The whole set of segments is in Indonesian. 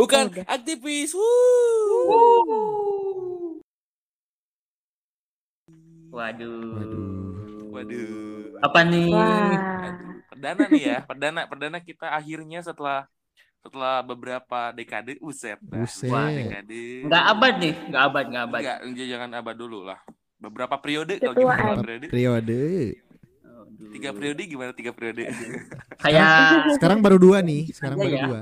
Bukan udah. aktivis. Wuh. Waduh. Waduh. Waduh. Apa nih? Wah. Aduh, Perdana nih ya, perdana perdana kita akhirnya setelah setelah beberapa dekade, uset. dah. Buset. Wah, dekade. Nggak abad nih, nggak abad, nggak abad. Enggak, jangan abad dulu lah. Beberapa periode kalau gimana periode? Periode. Tiga periode gimana tiga periode? Kayak Sekarang baru dua nih. Sekarang Iya baru ya. dua.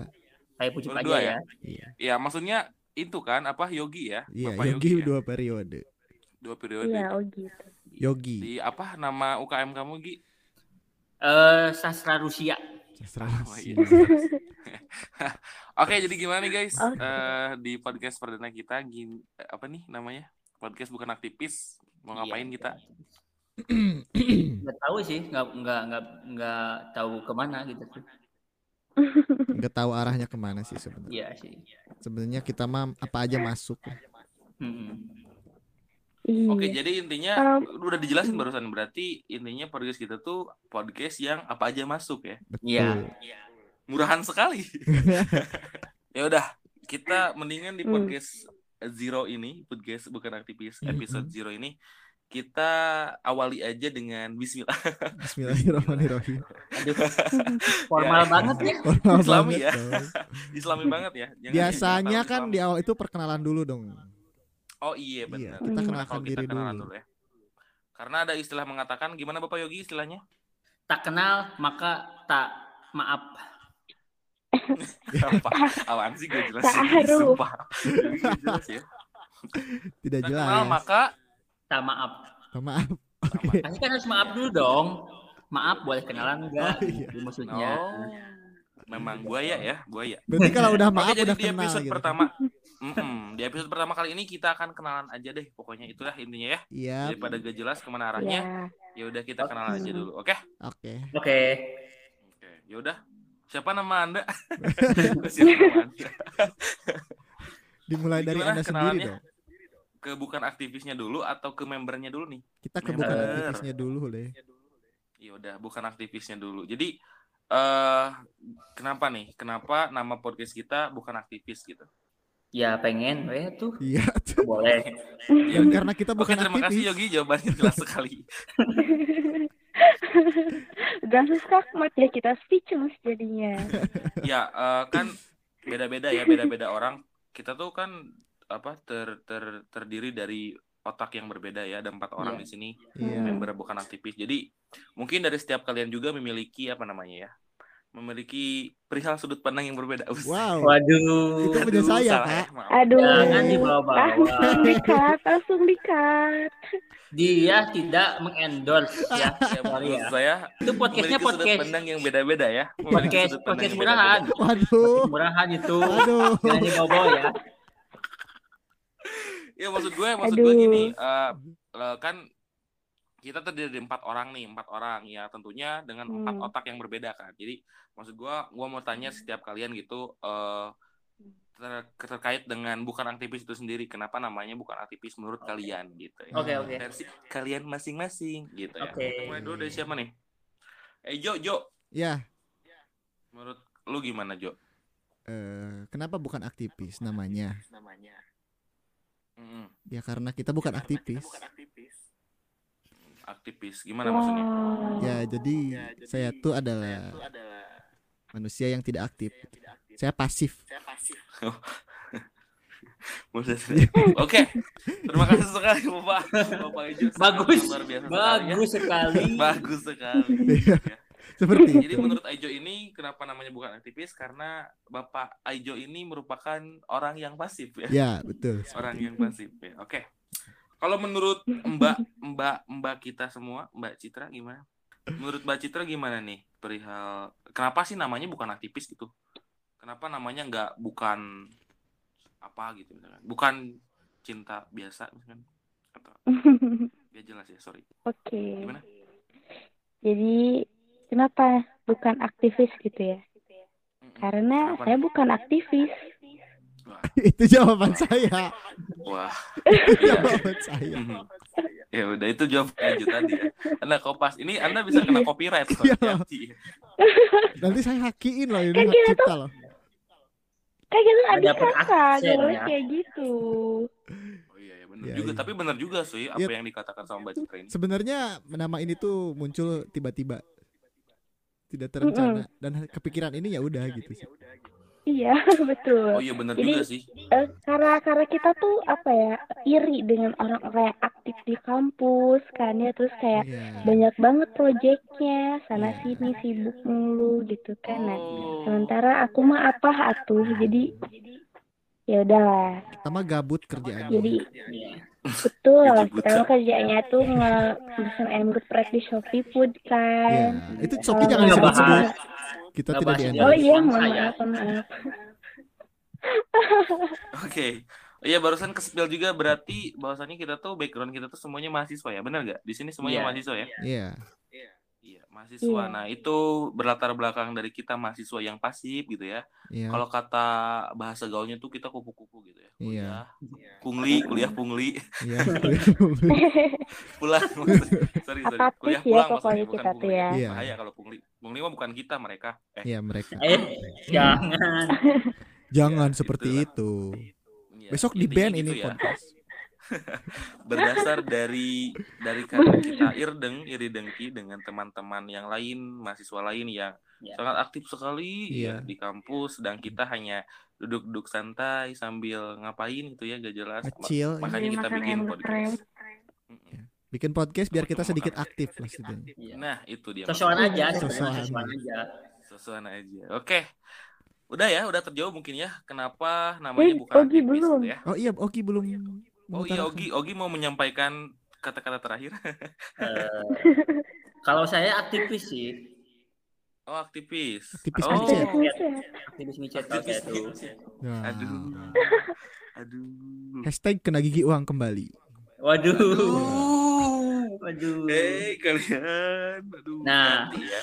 Kayak pucuk aja ya. ya? Iya. ya, maksudnya itu kan apa Yogi ya? Iya, Bapak Yogi ya? dua periode. Dua periode. Iya, oh gitu. Yogi. Di apa nama UKM kamu Gi? Eh, sastra Rusia. Sastra Oh, Rusia. iya. Oke, jadi gimana nih guys? Oke. Eh, di podcast perdana kita gin, eh, apa nih namanya? Podcast bukan aktivis. Mau ngapain Iya. kita? Nggak tahu sih, nggak nggak nggak nggak tahu ke mana gitu sih. Nggak tahu arahnya ke mana sih sebenarnya. Iya sih. Sebenarnya kita mah apa aja masuk. Mm-mm. Iya. Oke, jadi intinya Kalau- udah dijelasin barusan berarti intinya podcast kita tuh podcast yang apa aja masuk ya. Iya. Murahan sekali. ya udah, kita mendingan di Hmm. podcast Zero ini, podcast bukan aktivis Hmm. episode Zero ini kita awali aja dengan Bismillah. Bismillahirrahmanirrahim. Aduh, formal Ya. banget ya. Formal Islami banget ya. dong. Islami banget ya. Jangan- Biasanya kan Islam. di awal itu perkenalan dulu dong. Oh iya Iya, benar. kita Gimana kenalkan kalau kita diri kenalan dulu. ya. Karena ada istilah mengatakan gimana Bapak Yogi istilahnya? Tak kenal maka tak maaf. Apa? Apaan sih gue jelasin? Ta'aruf. Sumpah. Yogi nggak jelas ya. Tidak Tak jelas. kenal maka Tak maaf. Oh, maaf. Oke. Pasti kan harus maaf dulu dong. Maaf boleh kenalan enggak? Oh, iya. Maksudnya. Oh. Memang buaya ya, buaya. Berarti kalau udah Oke, maaf jadi udah di kenal episode gitu. pertama Mm-mm. di episode pertama kali ini kita akan kenalan aja deh pokoknya itulah intinya ya Iya. daripada gak jelas ke mana Iya. arahnya ya udah kita kenalan aja dulu oke Oke. Oke. oke ya udah siapa nama anda siapa nama anda Dimulai dari Gimana Anda sendiri dong. Ke bukan aktivisnya dulu atau ke membernya dulu nih Kita ke Member. bukan aktivisnya dulu deh. ya udah bukan aktivisnya dulu jadi eh kenapa nih kenapa nama podcast kita bukan aktivis gitu Ya pengen weh tuh. Iya. Boleh. ya, karena kita oke bukan terima kasih aktivis. Yogi jawabannya jelas sekali Udah skakmat ya kita speechless jadinya. ya eh, kan beda-beda ya beda-beda orang kita tuh kan apa ter, ter terdiri dari otak yang berbeda ya ada empat orang Iya. di sini Iya. member bukan aktivis jadi mungkin dari setiap kalian juga memiliki apa namanya ya memiliki perihal sudut pandang yang berbeda. Wow. Waduh. Itu punya saya, salah ya, Pak. maaf. Aduh. Jangan dibawa-bawa. Langsung dikat, langsung dikat. Dia tidak mengendorse ya. Ya, ya. saya Itu podcastnya memiliki sudut podcast pandang yang beda-beda ya Memiliki podcast sudut pandang podcast yang murahan. Waduh. Podcast murahan itu. Aduh. Jangan dibawa ya. Ya maksud gue maksud gue gini eh, eh, kan kita terdiri dari empat orang nih empat orang. Ya tentunya dengan empat Hmm. otak yang berbeda kan. Jadi maksud gue gue mau tanya setiap kalian gitu eh ter- terkait dengan bukan aktivis itu sendiri kenapa namanya bukan aktivis menurut Oke. kalian gitu ya. Oke oke. versi kalian masing-masing gitu ya. Oke. Kita mulai dulu dari siapa nih? Eh Jo Jo. Ya, menurut lu gimana Jo? Eh, kenapa bukan aktivis namanya? namanya Mm-mm. Ya karena kita bukan Karena kita aktivis. bukan aktivis aktivis gimana maksudnya Wow. Ya, jadi saya tuh adalah manusia yang tidak aktif. Saya pasif. Maksudnya- Oke, terima kasih sekali Bapak. Bapak Ijo Bagus. luar biasa sekali ya. Bagus sekali. Bagus sekali. Seperti Jadi menurut Aijo ini kenapa namanya bukan aktivis? Karena Bapak Aijo ini merupakan orang yang pasif ya. Ya, betul. Orang seperti yang pasif ya. Oke. Kalau menurut Mbak Mbak Mbak kita semua, Mbak Citra gimana? Menurut Mbak Citra gimana nih perihal kenapa sih namanya bukan aktivis gitu? Kenapa namanya nggak bukan apa gitu misalkan? Bukan cinta biasa misalkan atau ya jelas ya, sorry. Oke. Gimana? Jadi kenapa bukan aktivis gitu ya? Karena Kenapa saya bukan aktivis. Itu jawaban saya. wah. Itu Iya. jawaban saya. Ya udah itu jawab Aijo tadi ya. Anda kopas. Ini Anda bisa kena copyright loh. Iya. Nanti saya hakiin loh ini Kan hak kita cipta loh. Kayak gitu gak boleh ya. kayak gitu. Oh iya, iya benar Iya, juga. iya. Tapi benar juga sih apa Iya. yang dikatakan sama Mbak Citra ini. Sebenarnya nama ini tuh muncul tiba-tiba. Tidak terencana dan kepikiran ini ya udah gitu sih. Iya, betul. Oh iya benar juga sih. Eh, karena karena kita tuh apa ya iri dengan orang-orang yang aktif di kampus kan ya terus kayak Iya. banyak banget proyeknya sana Iya. sini sibuk mulu gitu kan nah Oh. sementara aku mah apa atuh jadi ya udahlah Kita mah gabut kerjaannya. jadi Iya. Betul mah kerjanya tuh nge pesan ayam geprek di Shopee Food Iya. kan Itu Shopee Kalau jangan disebut-sebut. Kita Nggak tidak bahas di oh iya mohon ya. maaf maaf Oke. Iya barusan ke-spill juga berarti bahwasannya kita tuh background kita tuh semuanya mahasiswa ya. Benar nggak? Di sini semuanya Iya. mahasiswa ya? Iya. Iya, mahasiswa. Iya. Nah, itu berlatar belakang dari kita mahasiswa yang pasif gitu ya. Iya. Kalau kata bahasa gaulnya tuh kita kupu-kupu gitu ya. Iya. Kuliah, pungli, kuliah pungli, Iya. pulang. maksudnya. sorry, sorry. Apatis Kuliah ya pulang pokoknya maksudnya, bukan kita pungli. ya. Iya. Bahaya kalau pungli. Pungli mah bukan kita, mereka. Eh, Iya mereka. Eh, jangan. Jangan Ya, seperti itulah. itu. iya, Besok di band gitu ini ya. podcast. berdasar dari dari karena kita irdeng iri dengki dengan teman-teman yang lain mahasiswa lain yang Ya. sangat aktif sekali Iya. ya di kampus dan kita hanya duduk-duduk santai sambil ngapain gitu ya gak jelas Kecil. makanya kita Makan bikin podcast. Bikin podcast biar kita sedikit aktif maksudnya. Iya. nah itu dia Sosokan aja, Sosokan. sebenarnya sosokan aja. aja oke udah ya udah terjawab mungkin ya kenapa namanya Eh, bukan Ogi aktivis belum. gitu ya Oh iya, Oki belum. Oh iya. Ogi Ogi mau menyampaikan kata-kata terakhir Eh, kalau saya aktivis sih, oh aktivis Aktivis oh micet. Aktivis micet. aktivis micet kalau aktivis saya tuh. micet. Nah. aduh aduh Hashtag kena gigi uang kembali. Waduh, Aduh. waduh. Hei kalian, aduh. Nah. ya.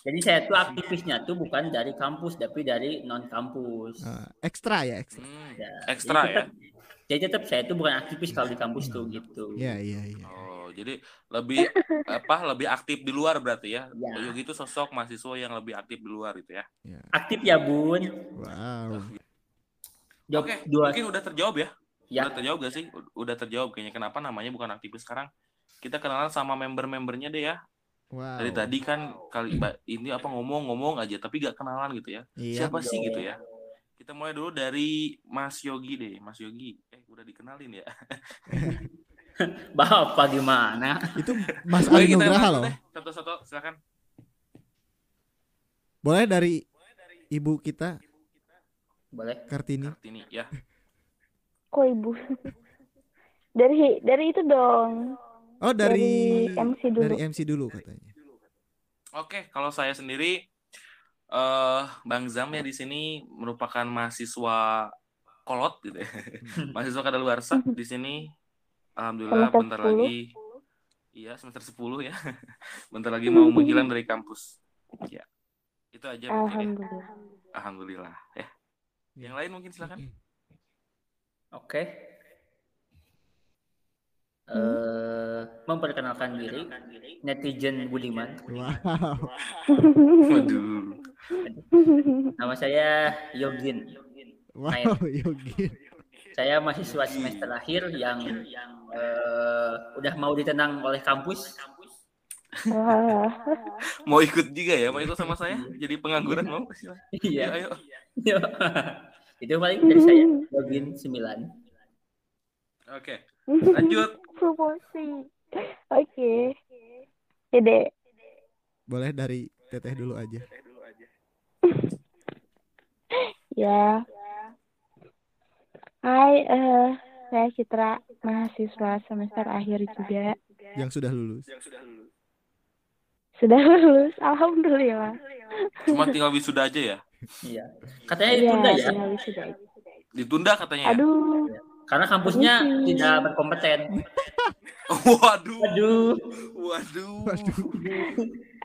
Jadi saya tuh aktivisnya tuh bukan dari kampus, tapi dari non kampus. Ah, ekstra ya, ekstra. Hmm, Ya, Ekstra jadi ya. tetap- Jadi tetap saya tuh bukan aktivis kalau di kampus tuh gitu. Iya, iya, iya. Oh, jadi lebih apa? Lebih aktif di luar berarti ya. Ya. Yogi itu sosok mahasiswa yang lebih aktif di luar gitu ya. Aktif ya bun. Wow. Jawab Oke, dua. mungkin udah terjawab ya. Ya. Udah terjawab gak sih? Udah terjawab kayaknya kenapa namanya bukan aktivis sekarang. Kita kenalan sama member-membernya deh ya. Wow. Dari tadi kan kali ini apa ngomong-ngomong aja tapi gak kenalan gitu ya. Iya. Siapa sih gitu ya? Kita mulai dulu dari Mas Yogi deh, Mas Yogi. Eh, udah dikenalin ya. Bapak gimana? Itu Mas Ali kita Nugraha loh. Satu-satu, silakan. Boleh dari ibu kita Boleh. Kartini. Kartini, ya. Kok ibu? dari dari itu dong. Oh, dari Dari MC dulu. dari MC dulu katanya. Oke, kalau saya sendiri eh Bang Zam ya di sini merupakan mahasiswa kolot gitu ya. mahasiswa kadaluarsa di sini. Alhamdulillah Semester bentar 10. lagi iya semester 10 ya. bentar lagi mau menghilang dari kampus. Ya. Itu aja mungkin ya. Alhamdulillah. Alhamdulillah ya. Yang lain mungkin silakan. Oke. Eh, memperkenalkan diri netizen Budiman. Wow. Waduh. Nama saya Yogin. Wow, Yogi. Saya mahasiswa semester akhir yang eh, udah mau ditenang oleh kampus. Mau ikut juga ya? Mau ikut sama saya? Jadi pengangguran mau? Silakan. Iya. Ayo, ayo. Itu paling dari saya Yogin 9. Oke. Lanjut. Promosi. Oke. Dede. Boleh dari Teteh dulu aja. Ya. Hai, eh saya Citra, mahasiswa semester akhir juga. Yang sudah lulus. Sudah lulus, alhamdulillah. Cuma tinggal wisuda aja ya? Iya. Katanya Iya, ditunda ya, wisuda aja. Ditunda katanya ya? Aduh, karena kampusnya Mungkin. tidak berkompeten. Waduh. Aduh, Waduh. Waduh.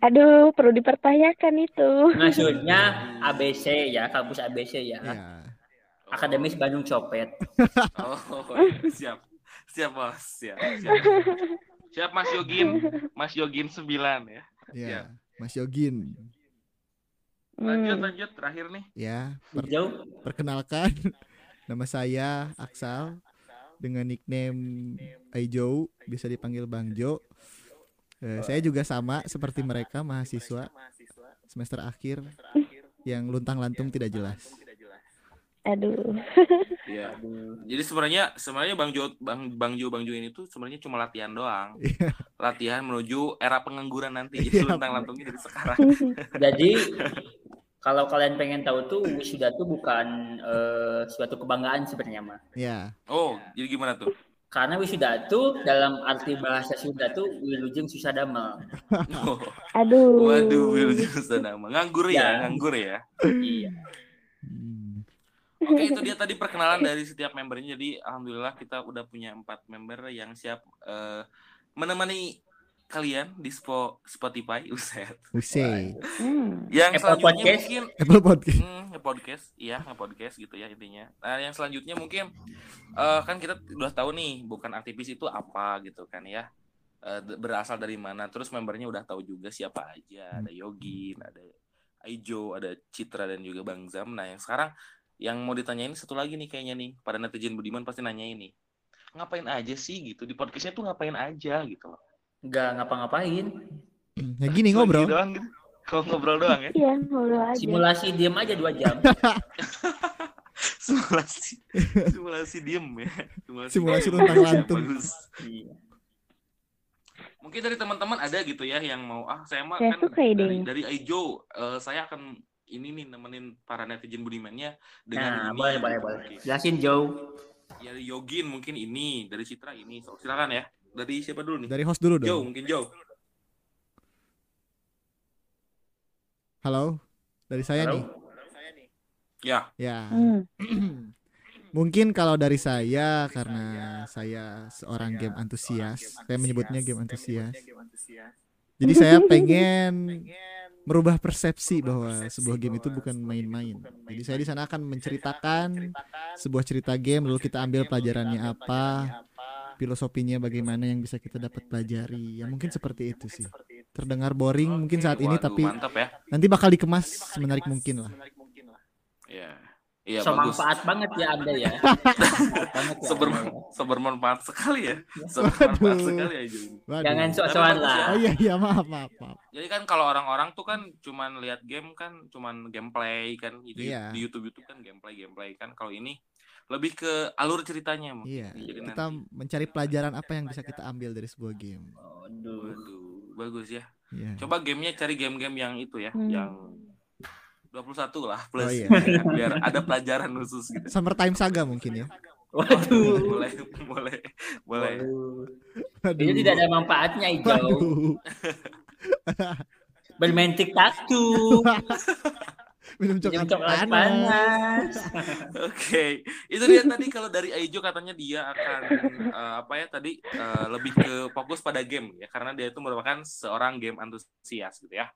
Aduh, perlu dipertanyakan itu. maksudnya ABC ya, kampus ABC ya. Ya. Akademis Bandung Copet. Oh, siap. Siap, Bos. Siap, siap. Siap, Mas Yogin. Mas Yogin 9 ya. Ya. Ya. Mas Yogin. Lanjut Hmm. lanjut terakhir nih. Ya, per- Hijau. perkenalkan nama saya Aksal dengan nickname Aijo, bisa dipanggil Bang Jo. Eh, saya juga sama seperti mereka mahasiswa semester akhir yang luntang-lantung tidak jelas. Aduh. Iya. Jadi sebenarnya sebenarnya Bang Jo Bang Bang Jo Bang Jo ini tuh sebenarnya cuma latihan doang. Iya. latihan menuju era pengangguran nanti. Iya. Jadi lantang-lantungnya dari sekarang. Jadi kalau kalian pengen tahu tuh wisuda tuh bukan eh, suatu kebanggaan sebenarnya mah. Ya, Oh, jadi gimana tuh? Karena wisuda tuh dalam arti bahasa Sunda tuh wilujeng susah damel. Oh, Aduh. waduh, Wilujeng nama. Nganggur ya, Ya. nganggur ya. Iya. Hmm. Oke, itu dia tadi perkenalan dari setiap membernya. Jadi alhamdulillah kita udah punya empat member yang siap eh, menemani kalian di Spo- Spotify. Uset. Usai. Hmm. Yang Apple selanjutnya Podcast. mungkin Apple Podcast. Hmm, nge-podcast, iya nge-podcast gitu ya intinya. Nah, yang selanjutnya mungkin eh, kan kita udah tahu nih bukan aktivis itu apa gitu kan ya. Eh, d- berasal dari mana. Terus membernya udah tahu juga siapa aja. Ada Yogin, ada Aijo, ada Citra dan juga Bang Zam. Nah, yang sekarang yang mau ditanyain satu lagi nih kayaknya nih. Pada netizen Budiman pasti nanya ini. Ngapain aja sih gitu di podcastnya tuh ngapain aja gitu loh. Nggak ngapa-ngapain. Ya gini ngobrol. Doang gitu. Ngobrol doang ya. Iya, ngobrol aja. Simulasi diem aja dua jam. simulasi simulasi diem ya Simulasi diem. luntang-lantung. Bagus. Iya. mungkin dari teman-teman ada gitu ya yang mau ah saya mah Saya kan suka dari dari Aijo eh, saya akan ini nih nemenin para netizen budimannya dengan Nah, ini boleh, boleh, boleh. Jelasin Joe. ya dari Yogin mungkin ini dari Citra ini so, silakan ya dari siapa dulu nih Dari host dulu Jo dong. mungkin Jo Halo. Dari saya Halo? nih. ya Ya. Hmm. Mungkin kalau dari saya karena saya seorang game antusias, saya menyebutnya game antusias. Jadi saya pengen merubah persepsi bahwa sebuah game itu bukan main-main. Jadi saya di sana akan menceritakan sebuah cerita game lalu kita ambil pelajarannya apa, filosofinya bagaimana yang bisa kita dapat pelajari. Ya mungkin seperti itu sih. Terdengar boring mungkin saat ini Waduh, tapi mantap ya nanti bakal dikemas semenarik mungkin lah. ya iya so bagus manfaat banget ya Anda ya. Ya Seber, Anda ya. sebermanfaat sekali ya sebermanfaat Waduh. sekali. Waduh. Jangan sok-sokan lah. ya. Oh iya iya maaf maaf maaf. Jadi kan kalau orang-orang tuh kan cuman lihat game kan cuman gameplay kan itu Iya. di YouTube YouTube kan gameplay gameplay kan kalau ini lebih ke alur ceritanya Mo. Iya, Jadi kita nanti mencari pelajaran apa yang bisa kita ambil dari sebuah game. Aduh. waduh bagus ya. Iya. Coba gamenya cari game-game yang itu ya, Hmm. yang 21 lah plus Oh, iya. biar ada pelajaran khusus gitu. Summertime Saga mungkin ya. Waduh. boleh boleh boleh. Waduh. Itu tidak ada manfaatnya hijau. Waduh. Bermain tiktok tuh. Minum Minum coklat coklat panas. panas. Oke, itu dia tadi kalau dari Aijo katanya dia akan eh, apa ya tadi eh, lebih ke fokus pada game ya karena dia itu merupakan seorang game antusias gitu ya.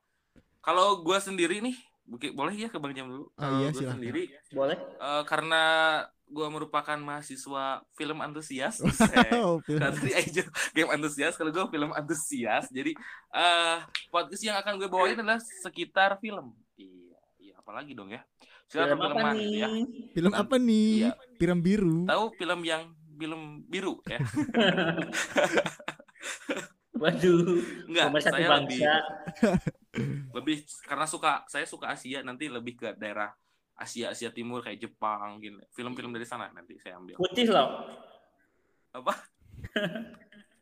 Kalau gue sendiri nih, buki- boleh ya ke Bang Jam dulu. Kalau iya, gue sendiri Boleh. eh, karena gue merupakan mahasiswa film antusias. Oh, film. Tadi Aijo game antusias, kalau gue film antusias. Jadi eh podcast yang akan gue bawain adalah sekitar film. Iya apalagi dong ya. Film apa perfilman gitu nih? ya. Film apa nih? Iya. Film biru. tahu film yang film biru ya Waduh. enggak saya lebih bangsa. lebih karena suka saya suka Asia nanti lebih ke daerah Asia Asia Timur kayak Jepang gitu film-film dari sana nanti saya ambil Putih loh. apa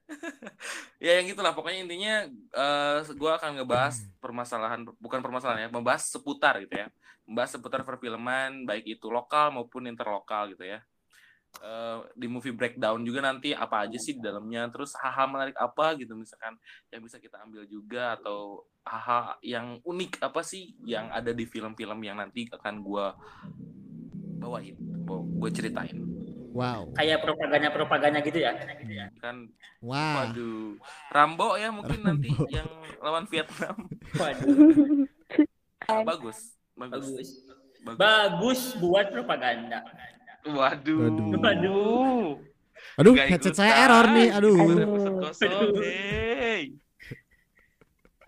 ya yang itulah pokoknya intinya eh gue akan ngebahas permasalahan bukan permasalahan ya membahas seputar gitu ya. Membahas seputar perfilman baik itu lokal maupun interlokal gitu ya. Eh, di movie breakdown juga nanti apa aja sih di dalamnya. Terus hal-hal menarik apa gitu misalkan yang bisa kita ambil juga atau hal-hal yang unik apa sih yang ada di film-film yang nanti akan gue bawain gue ceritain Wow. Kayak propaganda-propaganda gitu ya. kan Wah. Waduh, Rambo ya mungkin nanti Rambo. yang lawan Vietnam. Waduh. bagus, bagus, Bagus. bagus. Bagus buat propaganda. Waduh. Waduh. Waduh. Aduh, headset ikutan. saya error nih. Aduh. Kosong. Hey.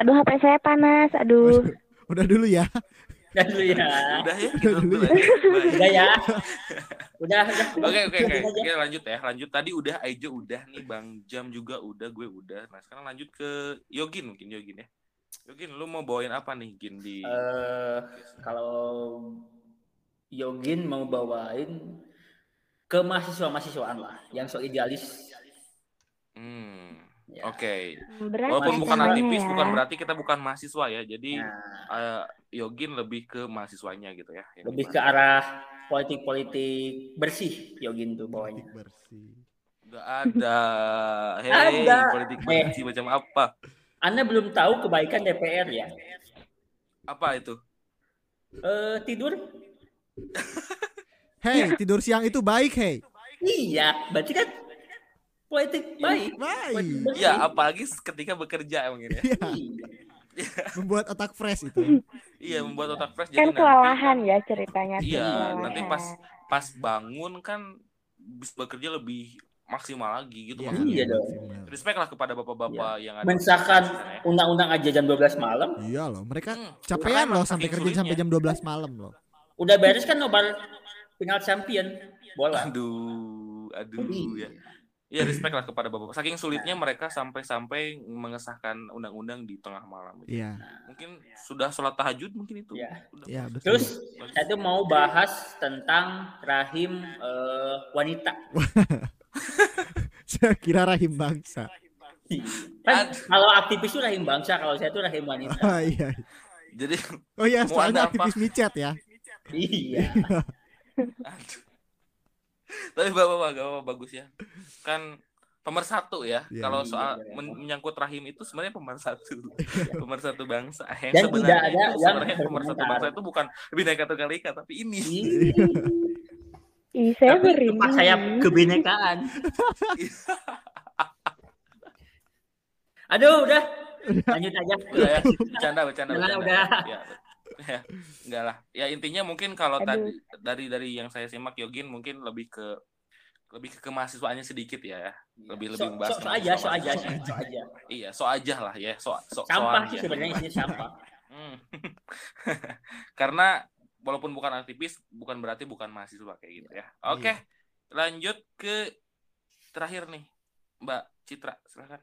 Aduh, HP saya panas. Aduh. Udah dulu ya. Udah dulu ya. Udah ya, gitu Udah dulu dulu ya. Udah ya. Udah, udah. Oke oke oke. Lanjut aja. Oke lanjut ya. Lanjut tadi udah Aijo udah nih Bang Jam juga udah gue udah. Nah sekarang lanjut ke Yogin mungkin Yogin ya. Yogin lu mau bawain apa nih Gin di Eh, kalau Yogin mau bawain ke mahasiswa-mahasiswaan lah yang so idealis. Hmm. Ya. Oke. Berat Walaupun bukan aktivis ya. bukan berarti kita bukan mahasiswa ya. Jadi Nah, eh, Yogin lebih ke mahasiswanya gitu ya. Lebih ke arah politik-politik bersih Yogin tuh bawanya. bersih. Gak ada. Hei, Ada. politik bersih macam apa? Anda belum tahu kebaikan DPR ya? Apa itu? Eh tidur? Hei, tidur siang itu baik, hei. Iya, berarti kan politik baik. Baik. Politik bersih. Ya, apalagi ketika bekerja mungkin ya. Membuat otak fresh itu. Iya, membuat otak fresh Kan jadi nanti kelelahan ya ceritanya. Iya, kelelahan. nanti pas pas bangun kan bisa bekerja lebih maksimal lagi gitu Iya, maksudnya. Iya dong. Respect lah kepada bapak-bapak yang ada. Mensahkan ya. undang-undang aja jam 12 malam. Iya loh, mereka Hmm, capean loh sampai kerja sampai sulitnya. jam 12 malam loh. Udah beres kan nobar final champion bola. Aduh, aduh Iya. ya. Iya, respect lah kepada bapak. Saking sulitnya mereka sampai-sampai mengesahkan undang-undang di tengah malam. Iya. Mungkin sudah sholat tahajud mungkin itu. Iya. Iya, betul. Terus saya tuh mau bahas tentang rahim eh, wanita. Saya kira rahim bangsa. Kan kalau aktivis itu rahim bangsa, kalau saya tuh rahim wanita. Oh iya. Jadi Oh iya, Mau soalnya ada apa? aktivis micet ya. iya. Tapi bapak-bapak gak apa-apa bagus ya. Kan pemersatu ya. Iya, Kalau iya, soal iya. men- menyangkut rahim itu sebenarnya pemersatu. pemersatu bangsa. Yang Dan sebenarnya tidak ada itu yang sebenarnya pemersatu bangsa itu bukan bineka tunggal ika tapi ini. Ih, saya merinding. saya kebinekaan. Aduh, udah. Lanjut aja. Udah ya, bercanda bercanda. Jangan, bercanda. udah. Ya, ya, enggak lah. Ya intinya mungkin kalau Aduh. tadi dari dari yang saya simak Yogin mungkin lebih ke lebih ke kemahasiswaannya sedikit ya. Lebih lebih So, membahas so, so aja, so aja, so aja. Iya, so aja lah ya, so so Sampah sih ya. sebenarnya ini sampah. Hmm. Karena walaupun bukan aktivis, bukan berarti bukan mahasiswa kayak gitu ya. Oke, lanjut ke terakhir nih, Mbak Citra, silakan.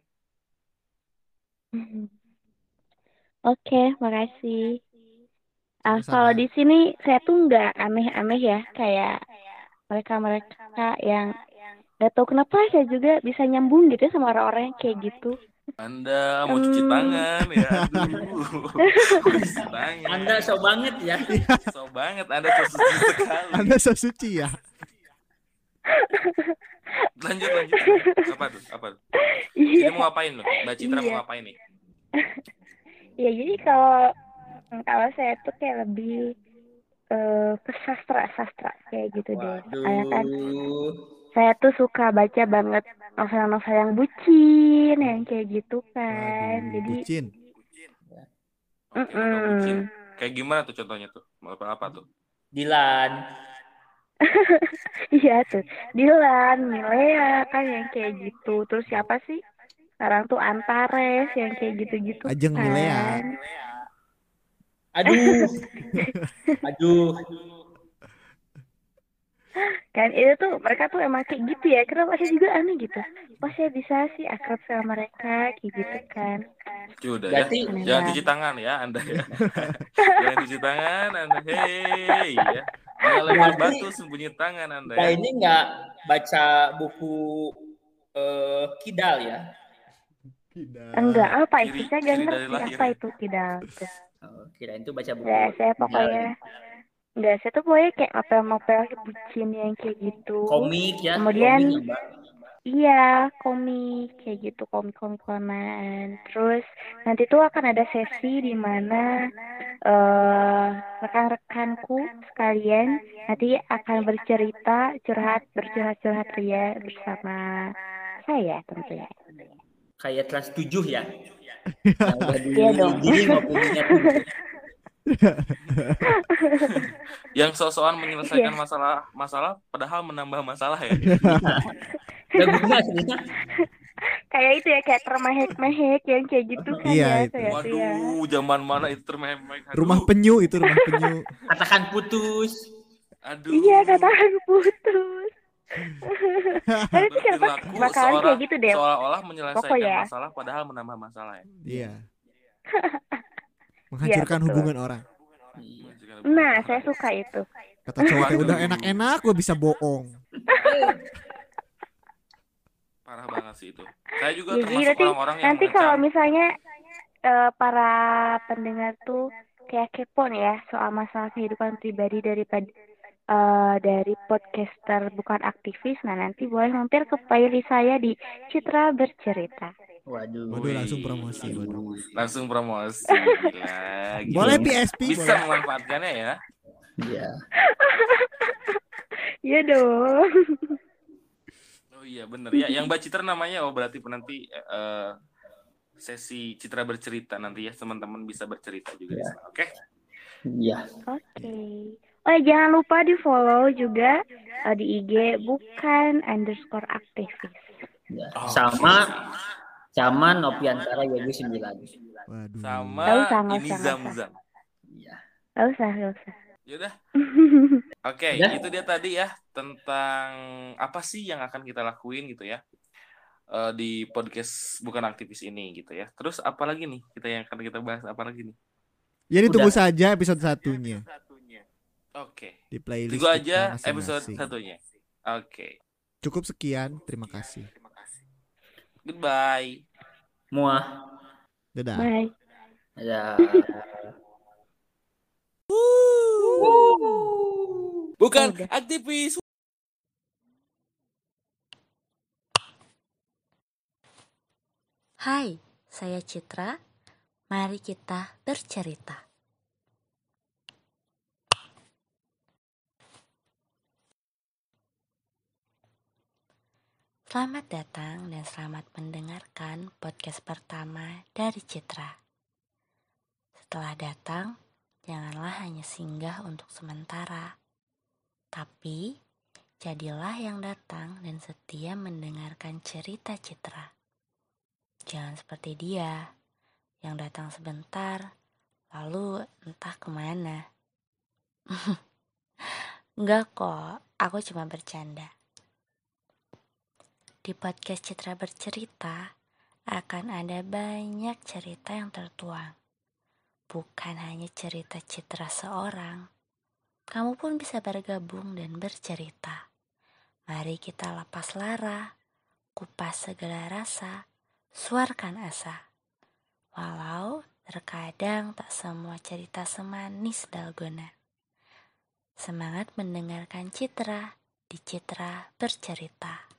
Oke, makasih. Ah, Sama-sama. kalau di sini saya tuh nggak aneh-aneh ya, kayak mereka-mereka yang nggak tahu kenapa saya juga bisa nyambung gitu sama orang-orang yang kayak gitu. Anda mau cuci Hmm. tangan ya, aduh, Mau cuci tangan. Anda so banget ya. so banget, Anda so suci sekali. Anda so suci ya. Lanjut, lanjut. Apa tuh? Apa tuh? Jadi Iya, mau ngapain loh? Mbak Citra mau Iya. ngapain nih? ya jadi kalau kalau saya tuh kayak lebih eh, ke sastra sastra kayak gitu deh. Kayak kan saya tuh suka baca banget novel-novel yang bucin, yang kayak gitu kan. Waduh, Jadi, bucin. Mm-mm. udah bucin. Kayak gimana tuh contohnya tuh? Apa apa tuh? Dilan. iya tuh, Dilan, Milea kan yang kayak gitu. Terus siapa sih? Sekarang tuh Antares yang kayak gitu-gitu Ajeng kan. Milea. Aduh. Aduh. Kan itu tuh mereka tuh emang kayak gitu ya. Kenapa saya juga aneh gitu. Kok saya bisa sih akrab sama mereka kayak gitu kan. Sudah ya. Jangan cuci tangan ya Anda ya. Jangan cuci tangan Anda. Hei ya. Jangan lempar Berarti- batu sembunyi tangan Anda Nah ya. ini nggak baca buku eh, Kidal ya? Tidak. Enggak apa itu Ciri- saya gak ciri dari ngerti apa ya. itu tidak. Oh, kirain itu baca buku. Enggak, saya pokoknya enggak, saya tuh pokoknya kayak novel-novel bucin yang kayak gitu. komik ya. Kemudian- komik ya. Iya, komik kayak gitu, komik-komik. Terus nanti tuh akan ada sesi di mana eh rekan-rekanku sekalian nanti akan bercerita, curhat, bercurhat-curhat ria bersama saya tentunya. Kayak kelas 7 ya. Yang Iya dong. diri maupun. Yang sok-sokan menyelesaikan Iya. masalah masalah padahal menambah masalah ya. Kayak itu ya kayak termehek-mehek yang kayak gitu kan Iya, ya itu. ya. Waduh, zaman mana itu termehek Rumah penyu itu rumah penyu. Katakan putus. Aduh. Iya katakan putus. Tapi itu kenapa bakalan kayak gitu deh. Seolah-olah menyelesaikan Pokoknya. masalah padahal menambah masalah ya. Iya. Menghancurkan betul. hubungan orang. Iya. Nah, saya suka itu. Kata cowok udah enak-enak gue bisa bohong. Parah banget sih itu. Saya juga Jadi termasuk nanti orang-orang yang nanti kalau misalnya eh, para pendengar tuh kayak kepo nih ya soal masalah kehidupan pribadi daripada eh, dari podcaster bukan aktivis, nah nanti boleh mampir ke playlist saya di Citra Bercerita. Waduh. Waduh langsung promosi. Waduh. langsung promosi. Gila. Boleh PSP Bisa boleh. memanfaatkannya ya. Iya. Iya dong. Oh iya bener ya. Yang Mbak Citra namanya oh berarti nanti eh, sesi Citra bercerita nanti ya teman-teman bisa bercerita juga di sana. Oke. Iya. Oke. Oh ya, jangan lupa di follow juga eh, di IG bukan underscore aktivis. Iya. Oh, Sama sama Nopiantara Yogi 9. Waduh. sama ini nggak Zam-Zam. Iya. Gak usah, gak usah. Yaudah. Oke, Udah? itu dia tadi ya tentang apa sih yang akan kita lakuin gitu ya eh, di podcast bukan aktivis ini gitu ya. Terus apa lagi nih kita yang akan kita bahas apa lagi nih? Jadi tunggu Udah. saja episode satunya Oke, di playlist tunggu kita aja episode masing-masing. satunya. Oke, Cukup sekian, terima kasih. goodbye. Muah. Dadah. Bye. Ya. Bukan Udah. aktivis. Hai, saya Citra. Mari kita bercerita. Selamat datang dan selamat mendengarkan podcast pertama dari Citra. Setelah datang, janganlah hanya singgah untuk sementara, tapi jadilah yang datang dan setia mendengarkan cerita Citra. Jangan seperti dia yang datang sebentar, lalu entah ke mana. Enggak kok, aku cuma bercanda. Di podcast Citra Bercerita akan ada banyak cerita yang tertuang. Bukan hanya cerita Citra seorang. Kamu pun bisa bergabung dan bercerita. Mari kita lepas lara, kupas segala rasa, suarkan asa. Walau terkadang tak semua cerita semanis dalgona. Semangat mendengarkan Citra di Citra Bercerita.